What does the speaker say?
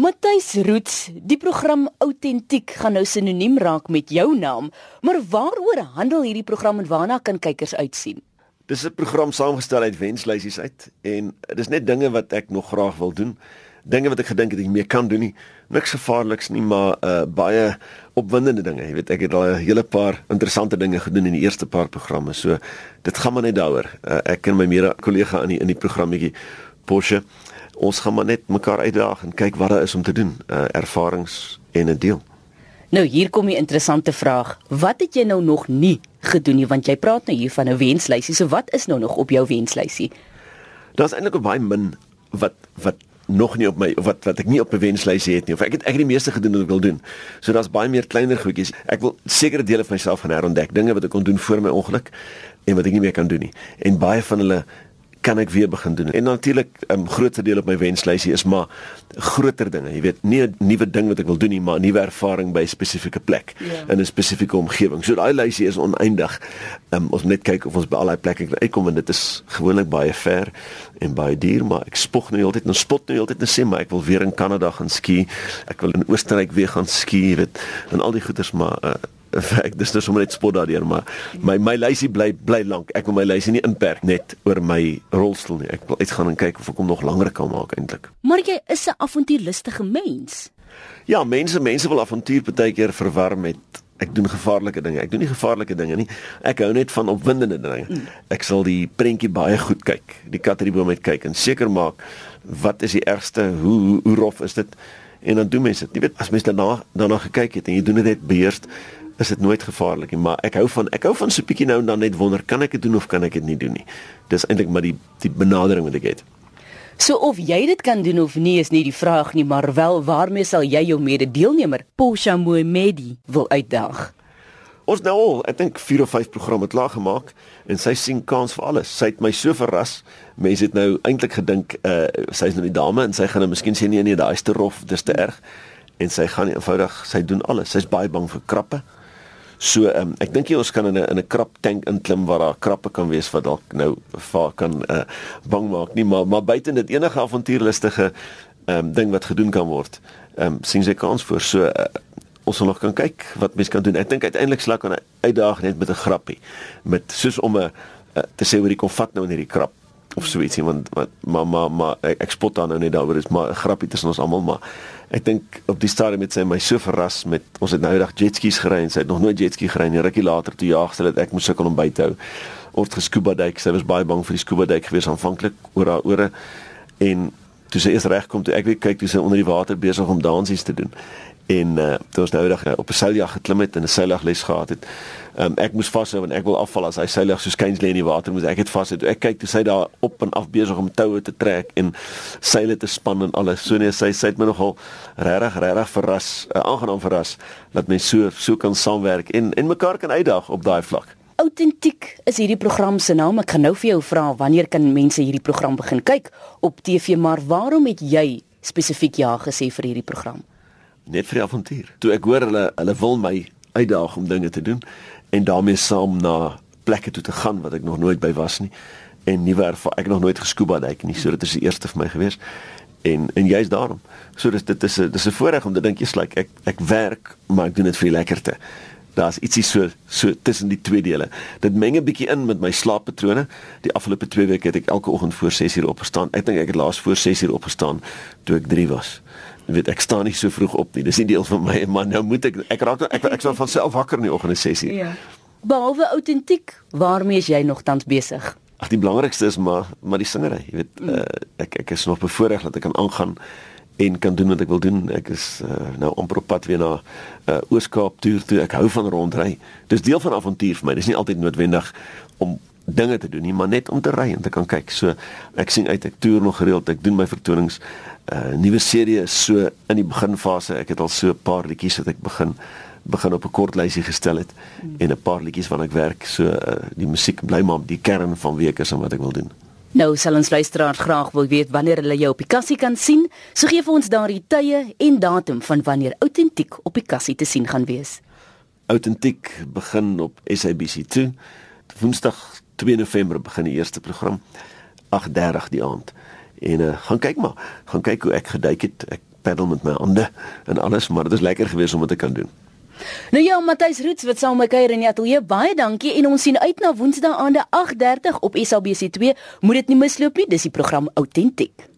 Matthys Roots, die program Autentiek gaan nou sinoniem raak met jou naam, maar waaroor handel hierdie program en waarna kan kykers uitsien? Dis 'n program saamgestel uit wenslysies uit en dis net dinge wat ek nog graag wil doen. Dinge wat ek gedink het ek mee kan doen nie. Niks gevaarliks nie, maar uh baie opwindende dinge. Jy weet, ek het al 'n hele paar interessante dinge gedoen in die eerste paar programme. So dit gaan maar net daaroor. Uh, ek en my mede kollega in die in die programmetjie Porsche ons gaan maar net mekaar uitdaag en kyk wat daar is om te doen, uh, ervarings en 'n deel. Nou hier kom 'n interessante vraag. Wat het jy nou nog nie gedoen nie want jy praat nou hier van 'n wenslysie. So wat is nou nog op jou wenslysie? Daar's eintlik baie min wat wat nog nie op my wat wat ek nie op 'n wenslysie het nie. Of ek het ek het die meeste gedoen wat ek wil doen. So daar's baie meer kleiner goedjies. Ek wil sekere dele van myself gaan herontdek, dinge wat ek kon doen voor my ongeluk en wat ek nie meer kan doen nie. En baie van hulle kan ek weer begin doen. En natuurlik 'n um, groter deel op my wenslysie is maar groter dinge. Jy weet, nie 'n nuwe ding wat ek wil doen nie, maar 'n nuwe ervaring by 'n spesifieke plek ja. in 'n spesifieke omgewing. So daai lysie is oneindig. Um, ons net kyk of ons by al daai plekke kan uitkom en dit is gewoonlik baie ver en baie duur, maar ek spog nou altyd en spot nou altyd en sê maar ek wil weer in Kanada gaan ski. Ek wil in Oostenryk weer gaan ski, jy weet, en al die goeders maar uh, ek dis nou sommer net spot daardeur maar my my lysie bly bly lank. Ek wil my lysie nie inperk net oor my rolstoel nie. Ek wil uitgaan en kyk of ek hom nog langer kan maak eintlik. Maar jy is 'n avontuurlustige mens. Ja, mense mense wil avontuur baie keer verwar met ek doen gevaarlike dinge. Ek doen nie gevaarlike dinge nie. Ek hou net van opwindende dinge. Mm. Ek sal die prentjie baie goed kyk. Die kat uit die boom uit kyk en seker maak wat is die ergste? Hoe hoe, hoe rof is dit? En dan doen mense dit. Jy weet as mense daarna daarna gekyk het en jy doen dit net beheerst is dit nooit gevaarlik nie, maar ek hou van ek hou van so 'n bietjie nou en dan net wonder, kan ek dit doen of kan ek dit nie doen nie. Dis eintlik maar die die benadering wat ek het. So of jy dit kan doen of nie is nie die vraag nie, maar wel waarmee sal jy jou mede-deelnemer Posha Mohamedi wil uitdaag? Ons nou al, ek dink 4 of 5 programme klaar gemaak en sy sien kans vir alles. Sy het my so verras. Mense het nou eintlik gedink uh sy's nou die dame en sy gaan nou miskien sê nee nee, daai is te rof, dis te erg. En sy gaan eenvoudig, sy doen alles. Sy's baie bang vir krappe. So um, ek dink jy ons kan in 'n in 'n krap tank inklim waar daar krappe kan wees wat dalk nou vaar kan uh, bang maak nie maar maar buite dit enige avontuurlustige um, ding wat gedoen kan word. Ehm um, sien sy kans voor so uh, ons sal nog kan kyk wat mense kan doen. Ek dink uiteindelik sal ek aan 'n uitdaging net met 'n grappie met soos om 'n uh, te sê hoe die kom vat nou in hierdie krap of so ietsie want wat maar maar maar ek, ek spot dan nou net daaroor is maar 'n grappie tussen ons almal maar ek dink op die stadium het sy my so verras met ons het nou eendag jetskies gery en sy het nog nooit jetski gery nie. Rukkie later toe jaag sy dat ek moes sukkel om by te hou. Oort geskuba duik. Sy was baie bang vir die skuba duik gewees aanvanklik oor haar ore. En toe sy eers regkom toe ek weer kyk toe sy onder die water besig om dansies te doen en uh, toe ons nou eendag uh, op 'n seiljag geklim het en 'n seiljagles gehad het Um, ek moes vashou en ek wil afval as hy seilig so skuins lê in die water moet ek het vashou. Ek kyk toe sy daar op en af besig om toue te trek en seile te span en alles. So nee, sy sy het my nogal regtig regtig verras, uh, aangenaam verras dat mens so so kan saamwerk en en mekaar kan uitdaag op daai vlak. Autentiek is hierdie program se naam. Ek gaan nou vir jou vra wanneer kan mense hierdie program begin kyk op TV, maar waarom het jy spesifiek ja gesê vir hierdie program? Net vir die avontuur. Toe ek hoor hulle hulle wil my uitdaag om dinge te doen en daarmee saam na plekke toe te gaan wat ek nog nooit by was nie en nuwe ervaring. Ek nog nooit geskuba duik nie, so dit is die eerste vir my gewees. En en jy's daarom. So dis dit is 'n dis 'n voorreg om te dink jy's like ek ek werk, maar ek doen dit vir die lekkerte. Daar's ietsie so so tussen die twee dele. Dit meng 'n bietjie in met my slaappatrone. Die afgelope 2 weke het ek elke oggend voor 6 uur opgestaan. Ek dink ek het laas voor 6 uur opgestaan toe ek 3 was weet ek staan nie so vroeg op nie. Dis nie deel van my maar nou moet ek ek raak ek ek sal van self wakker in die oggend sessie. Ja. Behalwe autentiek, waarmee is jy nog tans besig? Ag die belangrikste is maar maar die singery, jy weet mm. uh, ek ek is nog bevoorreg dat ek kan aangaan en kan doen wat ek wil doen. Ek is uh, nou amper op pad weer na uh, Ooskaap toer toe. Ek hou van rondry. Dis deel van avontuur vir my. Dis nie altyd noodwendig om dinge te doen nie, maar net om te ry en te kan kyk. So ek sien uit ek toer nog gereeld. Ek doen my vertonings uh nuwe serie is so in die beginfase. Ek het al so 'n paar liedjies wat ek begin begin op 'n kort lysie gestel het hmm. en 'n paar liedjies wat ek werk. So uh die musiek bly maar die kern van week is en wat ek wil doen. Nou sal ons luisteraars graag wil weet wanneer hulle jou op die kassie kan sien. So gee vir ons daardie tye en datum van wanneer autentiek op die kassie te sien gaan wees. Autentiek begin op SABC2. Woensdag 2 November begin die eerste program 8:30 die aand. En uh, gaan kyk maar, gaan kyk hoe ek geduik het. Ek paddel met my hande en alles, maar dit is lekker geweest om dit te kan doen. Nou ja, Matthys Roots wat saam met my kuier in die ateljee, baie dankie en ons sien uit na Woensdae aande 8:30 op SABC2. Moet dit nie misloop nie, dis die program Authentic.